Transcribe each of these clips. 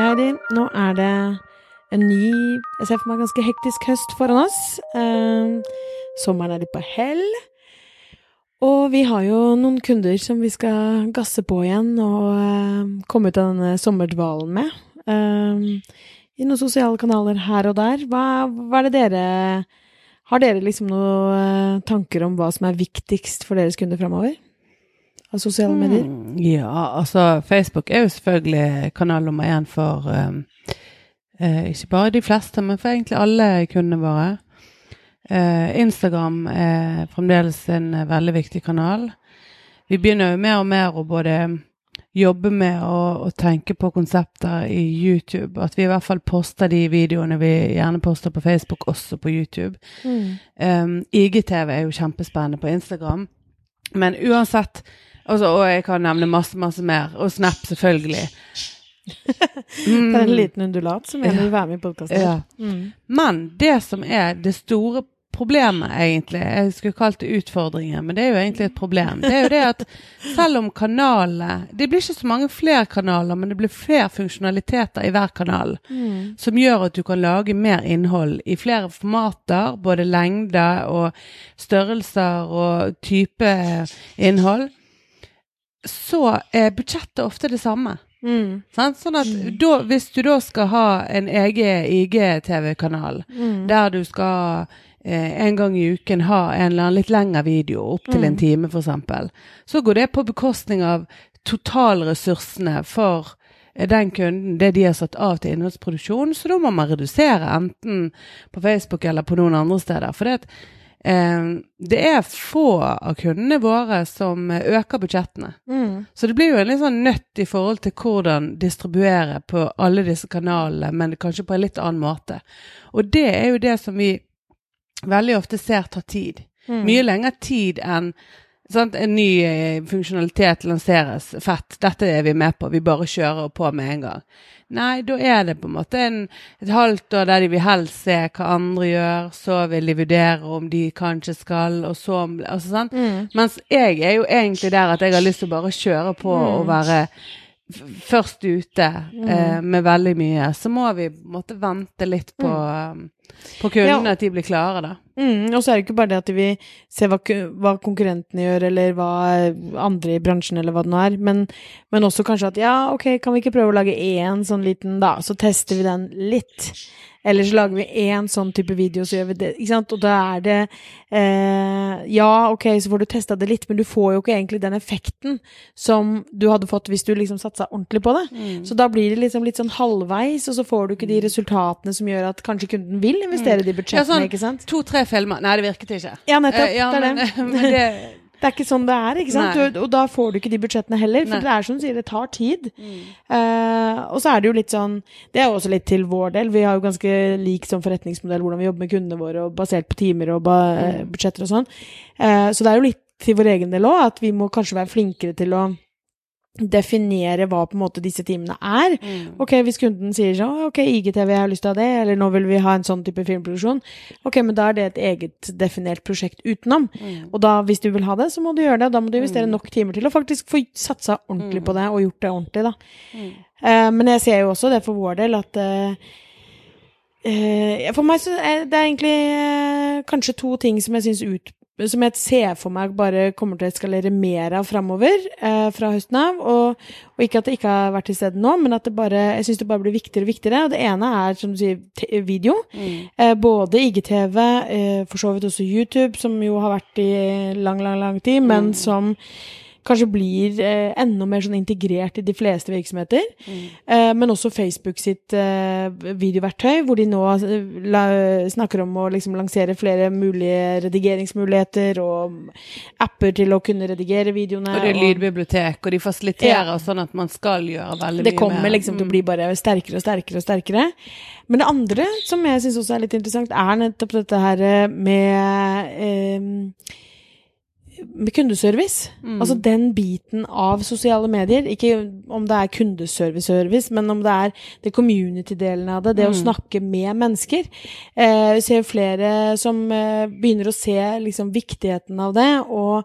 Heidi, nå er det en ny Jeg ser for meg ganske hektisk høst foran oss. Eh, sommeren er litt på hell. Og vi har jo noen kunder som vi skal gasse på igjen og eh, komme ut av denne sommerdvalen med. Eh, I noen sosiale kanaler her og der. Hva, hva er det dere Har dere liksom noen tanker om hva som er viktigst for deres kunder framover? Av sosiale medier? Mm, ja, altså Facebook er jo selvfølgelig kanal nummer én for um, uh, ikke bare de fleste, men for egentlig alle kundene våre. Uh, Instagram er fremdeles en veldig viktig kanal. Vi begynner jo mer og mer å både jobbe med å, å tenke på konsepter i YouTube. At vi i hvert fall poster de videoene vi gjerne poster på Facebook, også på YouTube. Mm. Um, IGTV er jo kjempespennende på Instagram. Men uansett altså, Og jeg kan nevne masse, masse mer. Og Snap, selvfølgelig. Det er en Mm. liten undulat som gjerne vil være med i podkasten. Ja. Mm. Men det som er det store problemet, egentlig Jeg skulle kalt det utfordringer, men det er jo egentlig et problem. Det er jo det at selv om kanalene Det blir ikke så mange flere kanaler, men det blir flere funksjonaliteter i hver kanal. Mm. som gjør at du kan lage mer innhold i flere formater, både lengde og størrelser og type innhold, så er budsjettet ofte det samme. Mm. Sånn at Mm. da, hvis du da skal ha en egen IGTV-kanal, Mm. der du skal eh, en gang i uken ha en eller annen litt lengre video, opptil en Mm. time f.eks., så går det på bekostning av totalressursene for eh, den kunden, det de har satt av til innholdsproduksjon, så da må man redusere enten på Facebook eller på noen andre steder. For det, at, eh, det er få av kundene våre som øker budsjettene. Mm. Så det blir jo en litt sånn nøtt i forhold til hvordan distribuere på alle disse kanalene, men kanskje på en litt annen måte. Og det er jo det som vi veldig ofte ser tar tid. Mm. Mye lengre tid enn sant, en ny eh, funksjonalitet lanseres. Fett, dette er vi med på, vi bare kjører på med en gang. Nei, da er det på en måte en, et halvt år der de vil helst se hva andre gjør, så vil de vurdere om de kanskje skal, og så altså, sant? Mm. Mens jeg er jo egentlig der at jeg har lyst til å bare kjøre på Mm. og være først ute eh, med veldig mye. Så må vi måtte vente litt på, eh, på kundene, Ja. at de blir klare, da. Mm, og så er det ikke bare det at de vil se hva, hva konkurrentene gjør, eller hva andre i bransjen, eller hva det nå er, men, men også kanskje at ja, ok, kan vi ikke prøve å lage én sånn liten, da, så tester vi den litt. Eller så lager vi én sånn type video, så gjør vi det. Ikke sant? Og da er det eh, Ja, ok, så får du testa det litt, men du får jo ikke egentlig den effekten som du hadde fått hvis du liksom satsa ordentlig på det. Så da blir det liksom litt sånn halvveis, og så får du ikke de resultatene som gjør at kanskje kunden vil investere de budsjettene, Ja, sånn- ikke sant? To-tre filmer. Nei, det virket ikke. Ja, nettopp. Eh, ja, det er men, det. men det Det er ikke sånn det er, ikke sant? Du, Og, da får du ikke de budsjettene heller, for Nei. det er som du sier, det tar tid. mm. Uh, og så er det jo litt sånn Det er jo også litt til vår del. Vi har jo ganske lik sånn forretningsmodell hvordan vi jobber med kundene våre, og basert på timer og eh, budsjetter og sånn. Uh, så det er jo litt til vår egen del òg, at vi må kanskje være flinkere til å definere hva på en måte disse timene er. Mm. Ok, hvis kunden sier sånn, ok, IGTV, jeg har lyst til å ha det, eller nå vil vi ha en sånn type filmproduksjon, ok, men da er det et eget definert prosjekt utenom. Mm. Og da, hvis du vil ha det, så må du gjøre det. Da må du investere Mm. nok timer til å faktisk få satsa ordentlig Mm. på det, og gjort det ordentlig, da. Mm. Eh, men jeg ser jo også det for vår del at uh, uh, For meg så er det egentlig kanskje to ting som jeg syns ut som jeg ser for meg bare kommer til å eskalere mer av framover eh, fra høsten av. Og, og ikke at det ikke har vært til stede nå, men at det bare, jeg syns det bare blir viktigere og viktigere. Og det ene er, som du sier, video. Mm. Eh, både IGTV, eh, for så vidt også YouTube, som jo har vært i lang, lang, lang tid, men Mm. som kanskje blir eh, enda mer sånn integrert i de fleste virksomheter. Mm. Eh, men også Facebook sitt eh, videoverktøy, hvor de nå eh, la, snakker om å liksom lansere flere mulige redigeringsmuligheter og apper til å kunne redigere videoene. Og det er lydbibliotek, og de fasiliterer sånn at man skal gjøre veldig det mye kommer mer. liksom til å bli bare sterkere og sterkere og sterkere. Men det andre som jeg syns også er litt interessant, er nettopp dette her eh, med eh, med kundeservice. Mm. Altså den biten av sosiale medier. Ikke om det er kundeservice-service, men om det er det community-delen av det. Det å Mm. snakke med mennesker. Eh, vi ser flere som eh, begynner å se liksom viktigheten av det, og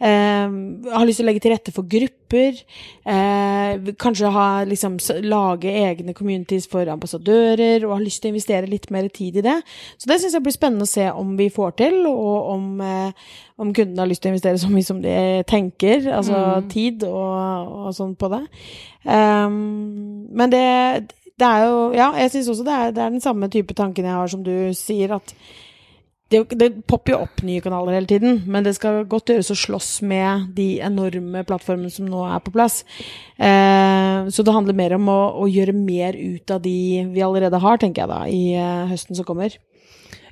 eh, har lyst til å legge til rette for grupper grupper. Eh, kanskje ha, liksom, lage egne communities for ambassadører, og ha lyst til å investere litt mer tid i det. Så det syns jeg blir spennende å se om vi får til, og om, eh, om kundene har lyst til å investere så mye som de tenker. Altså Mm. tid og, og sånn på det. Um, men det, det er jo Ja, jeg syns også det er, det er den samme type tanken jeg har som du sier, at det, det popper jo opp nye kanaler hele tiden, men det skal godt gjøres å slåss med de enorme plattformene som nå er på plass. Eh, så det handler mer om å, å gjøre mer ut av de vi allerede har, tenker jeg da, i eh, høsten som kommer.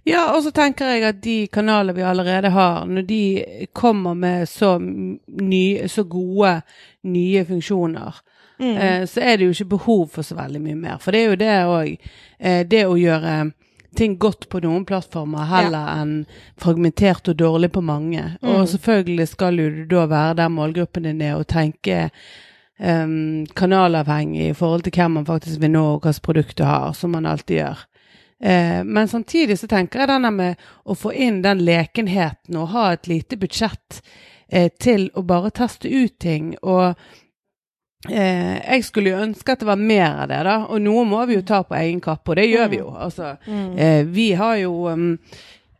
Ja, og så tenker jeg at de kanalene vi allerede har, når de kommer med så, nye, så gode nye funksjoner, Mm. eh, så er det jo ikke behov for så veldig mye mer. For det er jo det òg. Eh, det å gjøre ting godt på noen plattformer heller enn fragmentert og dårlig på mange. Og Mm. selvfølgelig skal jo du da være der målgruppen din er, og tenke um, kanalavhengig i forhold til hvem man faktisk vil nå, og hvilket produkt du har, som man alltid gjør. Uh, men samtidig så tenker jeg denne med å få inn den lekenheten og ha et lite budsjett uh, til å bare teste ut ting. Og eh, jeg skulle jo ønske at det var mer av det, da. Og noe må vi jo ta på egen kappe, og det gjør vi jo. Altså, Mm. eh, vi har jo um,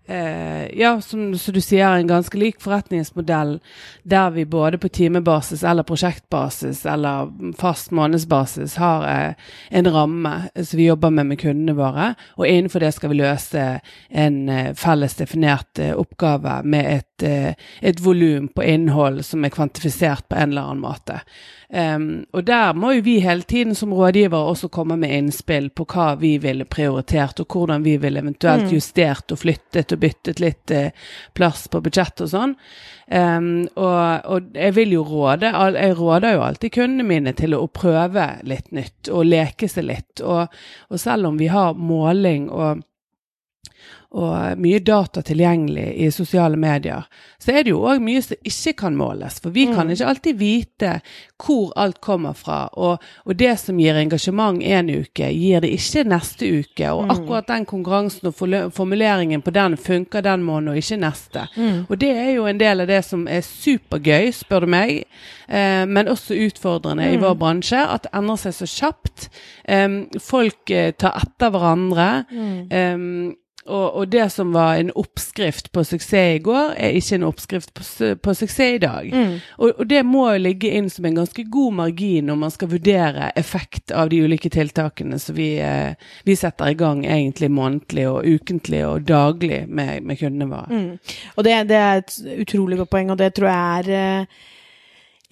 eh, ja, som, som du sier, en ganske lik forretningsmodell der vi både på timebasis eller prosjektbasis eller fast månedsbasis har eh, en ramme som vi jobber med med kundene våre, og innenfor det skal vi løse en eh, felles definert eh, oppgave med et, eh, volum på innhold som er kvantifisert på en eller annen måte. Um, og der må jo vi hele tiden som rådgiver også komme med innspill på hva vi ville prioritert, og hvordan vi ville eventuelt Mm. justert og flyttet og byttet litt eh, plass på budsjett og sånn. Um, og, og jeg vil jo råde, jeg råder jo alltid kundene mine til å prøve litt nytt og leke seg litt. Og, og selv om vi har måling og og mye data tilgjengelig i sosiale medier, så er det jo òg mye som ikke kan måles. For vi kan Mm. ikke alltid vite hvor alt kommer fra. Og, og det som gir engasjement en uke, gir det ikke neste uke. Og Mm. akkurat den konkurransen og formuleringen på den funker den måneden og ikke neste. Mm. Og det er jo en del av det som er supergøy, spør du meg, eh, men også utfordrende i Mm. vår bransje. At det endrer seg så kjapt. Em, folk eh, tar etter hverandre. Mm. Og, og det som var en oppskrift på suksess i går, er ikke en oppskrift på, su på suksess i dag. Mm. Og, og det må ligge inn som en ganske god margin når man skal vurdere effekt av de ulike tiltakene som vi, eh, vi setter i gang egentlig månedlig og ukentlig og daglig med, med kundene våre. Mm. Og det, det er et utrolig godt poeng, og det tror jeg er eh,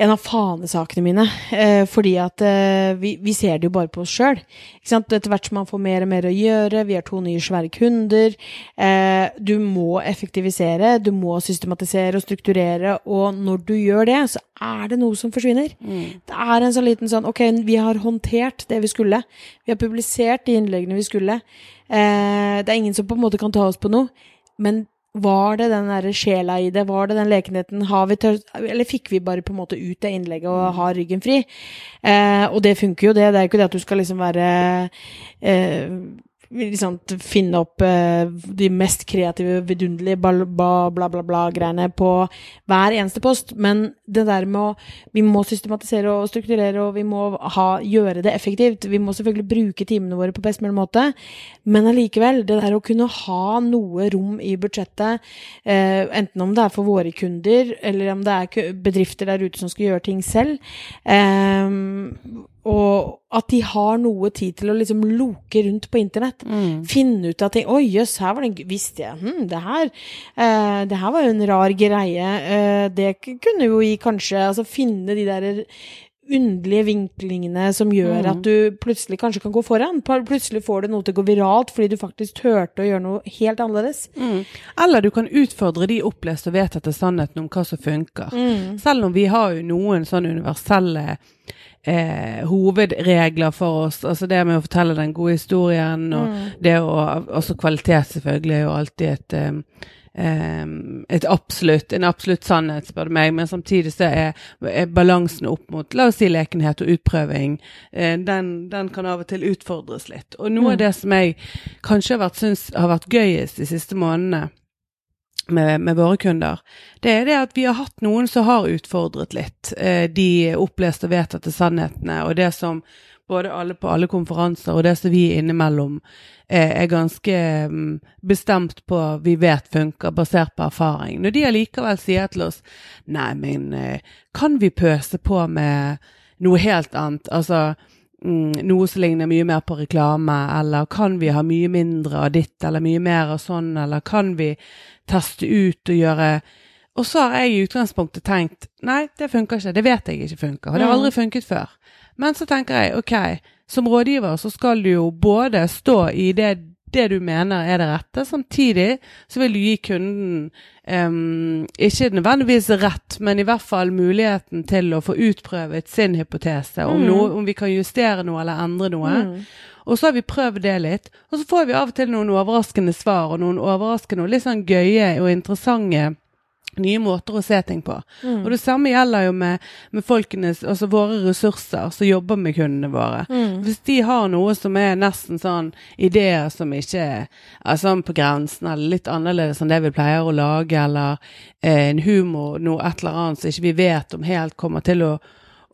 en av fanesakene mine. Eh, fordi at eh, vi, vi ser det jo bare på oss sjøl. Etter hvert som man får mer og mer å gjøre, vi har to nye svære kunder. Eh, du må effektivisere, du må systematisere og strukturere, og når du gjør det, så er det noe som forsvinner. Mm. Det er en sånn liten sånn Ok, vi har håndtert det vi skulle. Vi har publisert de innleggene vi skulle. Eh, det er ingen som på en måte kan ta oss på noe. Men var det den der sjela i det? Var det den lekenheten? Eller fikk vi bare på en måte ut det innlegget og ha ryggen fri? Eh, og det funker jo, det. Det er jo ikke det at du skal liksom være eh, liksom finne opp eh, de mest kreative, vidunderlige bla, bla, bla, bla, bla greiene på hver eneste post, men det der med å Vi må systematisere og strukturere, og vi må ha, gjøre det effektivt. Vi må selvfølgelig bruke timene våre på best mulig måte, men allikevel, det der å kunne ha noe rom i budsjettet, eh, enten om det er for våre kunder, eller om det er bedrifter der ute som skal gjøre ting selv, eh, og at de har noe tid til å liksom loke rundt på internett. Mm. Finne ut av ting. Oi, jøss, her var det en Visste jeg hm, det her eh, Det her var jo en rar greie. Eh, det kunne jo gi kanskje Altså finne de der underlige vinklingene som gjør Mm. at du plutselig kanskje kan gå foran. Plutselig får du noe til å gå viralt fordi du faktisk turte å gjøre noe helt annerledes. Mm. Eller du kan utfordre de oppleste og vedtatte sannhetene om hva som funker. Mm. Selv om vi har jo noen sånne universelle eh, hovedregler for oss, altså det med å fortelle den gode historien, og Mm. det å Også kvalitet, selvfølgelig, er jo alltid et eh, eh, et absolutt, en absolutt sannhet, spør du meg, men samtidig så er, er balansen opp mot la oss si lekenhet og utprøving, eh, den, den kan av og til utfordres litt. Og noe Mm. av det som jeg kanskje har vært, syns har vært gøyest de siste månedene, med, med våre kunder, det er det at vi har hatt noen som har utfordret litt eh, de oppleste og vedtatte sannhetene, og det som både alle på alle konferanser og det som vi innimellom eh, er ganske mm, bestemt på vi vet funker, basert på erfaring. Når de allikevel sier til oss nei, men eh, kan vi pøse på med noe helt annet, altså mm, noe som ligner mye mer på reklame, eller kan vi ha mye mindre av ditt, eller mye mer av sånn, eller kan vi teste ut og gjøre Og så har jeg i utgangspunktet tenkt nei, det funker ikke, det vet jeg ikke funker, og det har aldri funket før. Men så tenker jeg ok, som rådgiver så skal du jo både stå i det, det du mener er det rette, samtidig så vil du gi kunden um, ikke nødvendigvis rett, men i hvert fall muligheten til å få utprøvet sin hypotese, om, Mm. noe, om vi kan justere noe eller endre noe. Mm. Og så har vi prøvd det litt, og så får vi av og til noen overraskende svar, og noen overraskende og litt sånn gøye og interessante nye måter å se ting på. Mm. Og det samme gjelder jo med, med folkenes, altså våre ressurser som jobber med kundene våre. Mm. Hvis de har noe som er nesten sånn ideer som ikke er sånn på grensen, eller litt annerledes enn det vi pleier å lage, eller eh, en humor, noe et eller annet som ikke vi vet om helt kommer til å,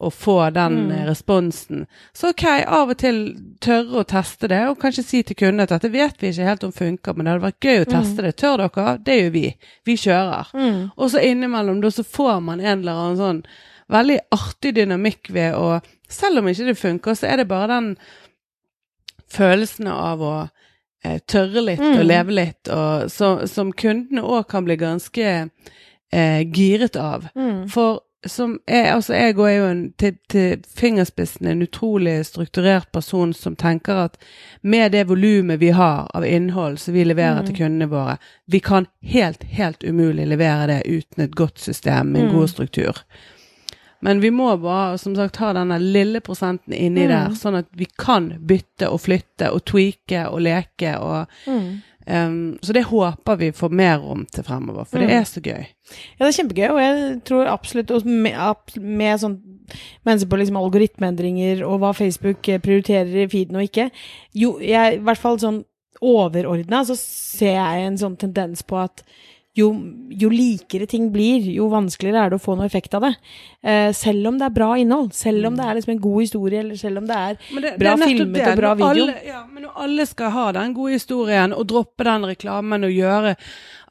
å få den Mm. eh, responsen. Så ok, av og til tørre å teste det, og kanskje si til kundene at dette vet vi ikke helt om funker, men det hadde vært gøy å teste det. Tør dere? Det gjør vi. Vi kjører. Mm. Og så innimellom da så får man en eller annen sånn veldig artig dynamikk ved å Selv om ikke det funker, så er det bare den følelsen av å eh, tørre litt Mm. og leve litt, og så, som kundene òg kan bli ganske eh, giret av. Mm. For som er, altså jeg er jo en, til, til fingerspissen en utrolig strukturert person som tenker at med det volumet vi har av innhold som vi leverer Mm. til kundene våre, vi kan helt, helt umulig levere det uten et godt system en Mm. god struktur. Men vi må bare, som sagt, ha denne lille prosenten inni Mm. der, sånn at vi kan bytte og flytte og tweake og leke og Mm. Um, Så det håper vi får mer om til fremover, for det Mm. er så gøy. Ja, det er kjempegøy, og jeg tror absolutt med, med sånn mennesker på liksom algoritmeendringer og hva Facebook eh, prioriterer i feeden og ikke Jo, jeg, i hvert fall sånn overordna, så ser jeg en sånn tendens på at jo, jo likere ting blir, jo vanskeligere er det å få noe effekt av det. Eh, selv om det er bra innhold, selv om det er liksom en god historie, eller selv om det er det, Bra det er filmet det. og bra video. Alle, ja, men når alle skal ha den gode historien og droppe den reklamen og gjøre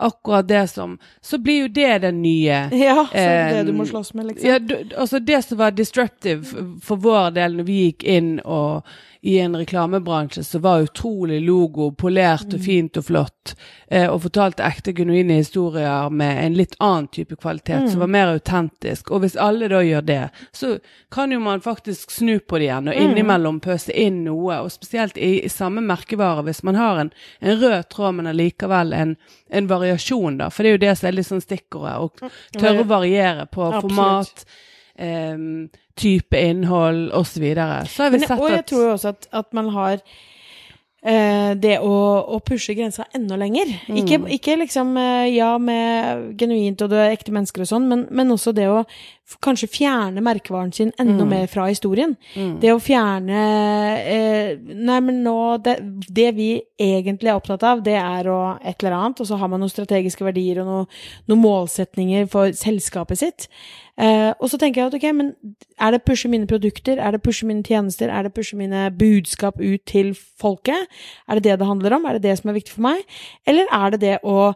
akkurat det som Så blir jo det den nye. Ja, så er det det du Eh, må slåss med, liksom. Ja, du, altså det som var disruptive for vår del når vi gikk inn og i en reklamebransje som var utrolig logo, polert og fint og flott, eh, og fortalte ekte, genuine historier med en litt annen type kvalitet, som var mer autentisk. Og hvis alle da gjør det, så kan jo man faktisk snu på det igjen, og innimellom pøse inn noe, og spesielt i, i samme merkevare, hvis man har en, en rød tråd, men allikevel en, en variasjon, da. For det er jo det som er litt sånn stikkordet, og tørre å variere på Absolutt. format, em, type innhold osv. Så, videre. så har vi Men, sett og jeg tror jo også at, at man har eh, det å, å pushe grensa enda lenger. Mm. Ikke, ikke liksom eh, ja med genuint og du er ekte mennesker og sånn, men, men også det å kanskje fjerne merkevaren sin enda Mm. mer fra historien. Mm. Det å fjerne eh, Nei, men nå det, det vi egentlig er opptatt av, det er å et eller annet, og så har man noen strategiske verdier og noen, noen målsetninger for selskapet sitt. Eh, og så tenker jeg at ok, men er det pushe mine produkter, er det pushe mine tjenester, er det pushe mine budskap ut til folket? Er det det det handler om? Er det det som er viktig for meg? Eller er det det å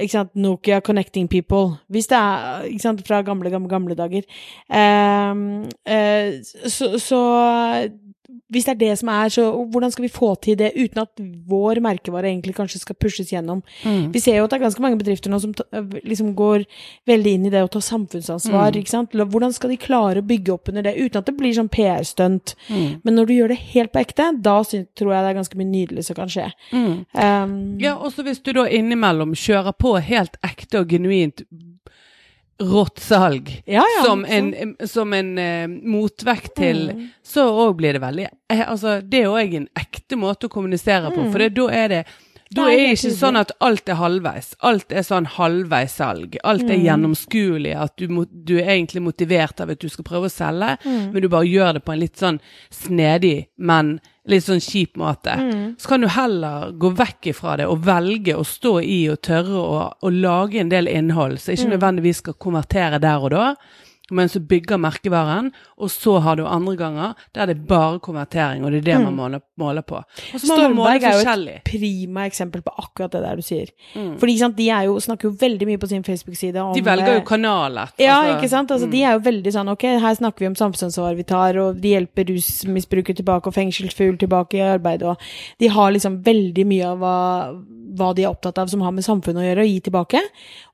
ikke sant, Nokia Connecting People. Hvis det er ikke sant, fra gamle, gamle, gamle dager. Ehm, eh, så, så hvis det er det som er, så hvordan skal vi få til det uten at vår merkevare egentlig kanskje skal pushes gjennom? Mm. Vi ser jo at det er ganske mange bedrifter nå som liksom går veldig inn i det å ta samfunnsansvar. Mm. ikke sant? Hvordan skal de klare å bygge opp under det uten at det blir sånn PR-stunt? Mm. Men når du gjør det helt på ekte, da tror jeg det er ganske mye nydelig som kan skje. Um, Ja, også hvis du da innimellom kjører på helt ekte og genuint rått salg ja, ja, som en, som en uh, motvekt til Mm. Så òg blir det veldig eh, Altså, det er òg en ekte måte å kommunisere på, Mm. for det, da er det Da er det ikke sånn at alt er halvveis. Alt er sånn halvveissalg. Alt er Mm. gjennomskuelig. At du, du er egentlig motivert av at du skal prøve å selge, Mm. men du bare gjør det på en litt sånn snedig, men litt sånn kjip måte. Mm. Så kan du heller gå vekk ifra det og velge å stå i og tørre å, å lage en del innhold som ikke Mm. nødvendigvis skal konvertere der og da, men du bygger merkevaren. Og så har du andre ganger der det er bare konvertering, og det er det man måler, måler på. Mm. Stormberg er jo et prima eksempel på akkurat det der du sier. Mm. Fordi sant, de jo, snakker jo veldig mye på sin Facebook-side om De velger jo kanaler. Altså, Ja, ikke sant? Altså, Mm. De er jo veldig sånn ok, her snakker vi om samfunnsansvar vi tar, og de hjelper rusmisbrukere tilbake og fengselsfugl tilbake i arbeid, og de har liksom veldig mye av hva, hva de er opptatt av som har med samfunnet å gjøre, og gi tilbake.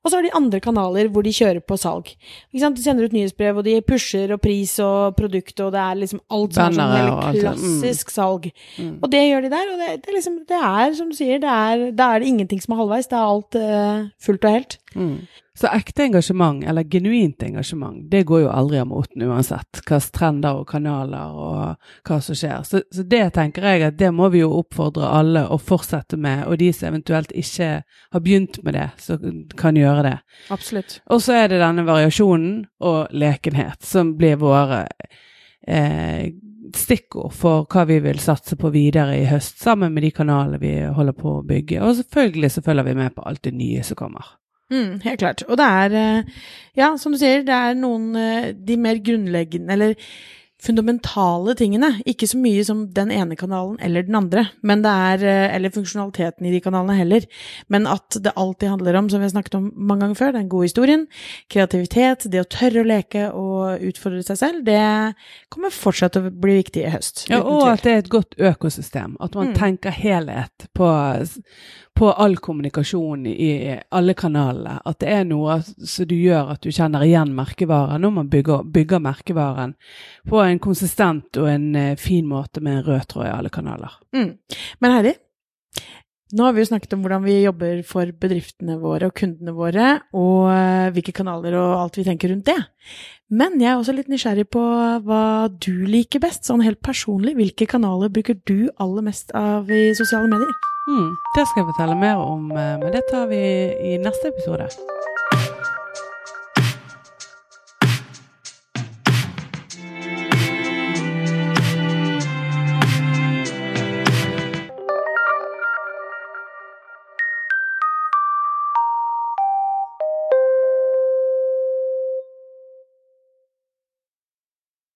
Og så har de andre kanaler hvor de kjører på salg. De sender ut nyhetsbrev, og de pusher og pris og produkt, og det er liksom alt som er sånn helt. Mm. klassisk salg. Mm. Og det gjør de der, og det, det, er liksom, det er som du sier, det er, er det ingenting som er halvveis, det er alt uh, fullt og helt. Mm. Så ekte engasjement, eller genuint engasjement, det går jo aldri av moten uansett hvilke trender og kanaler og hva som skjer. Så, så det tenker jeg at det må vi jo oppfordre alle å fortsette med, og de som eventuelt ikke har begynt med det, så kan gjøre det. Absolutt. Og så er det denne variasjonen og lekenhet som blir våre eh, stikkord for hva vi vil satse på videre i høst, sammen med de kanalene vi holder på å bygge. Og selvfølgelig så følger vi med på alt det nye som kommer. Mm, helt klart. Og det er, eh, ja, som du sier, det er noen eh, de mer grunnleggende, eller fundamentale tingene. Ikke så mye som den ene kanalen eller den andre, men det er, eh, eller funksjonaliteten i de kanalene heller. Men at det alltid handler om, som vi har snakket om mange ganger før, den gode historien, kreativitet, det å tørre å leke og utfordre seg selv, det kommer fortsatt til å bli viktig i høst. Ja, og at det er et godt økosystem. At man Mm. tenker helhet på, på all kommunikasjon i alle kanalene. At det er noe som du gjør at du kjenner igjen merkevaren når man bygger, bygger merkevaren på en konsistent og en eh, fin måte med en rød tråd i alle kanaler. Mm. Men Heidi, nå har vi jo snakket om hvordan vi jobber for bedriftene våre og kundene våre, og eh, hvilke kanaler og alt vi tenker rundt det. Men jeg er også litt nysgjerrig på hva du liker best, sånn helt personlig. Hvilke kanaler bruker du aller mest av i sosiale medier? Mm, det skal jeg fortelle mer om, eh, men det tar vi i neste episode.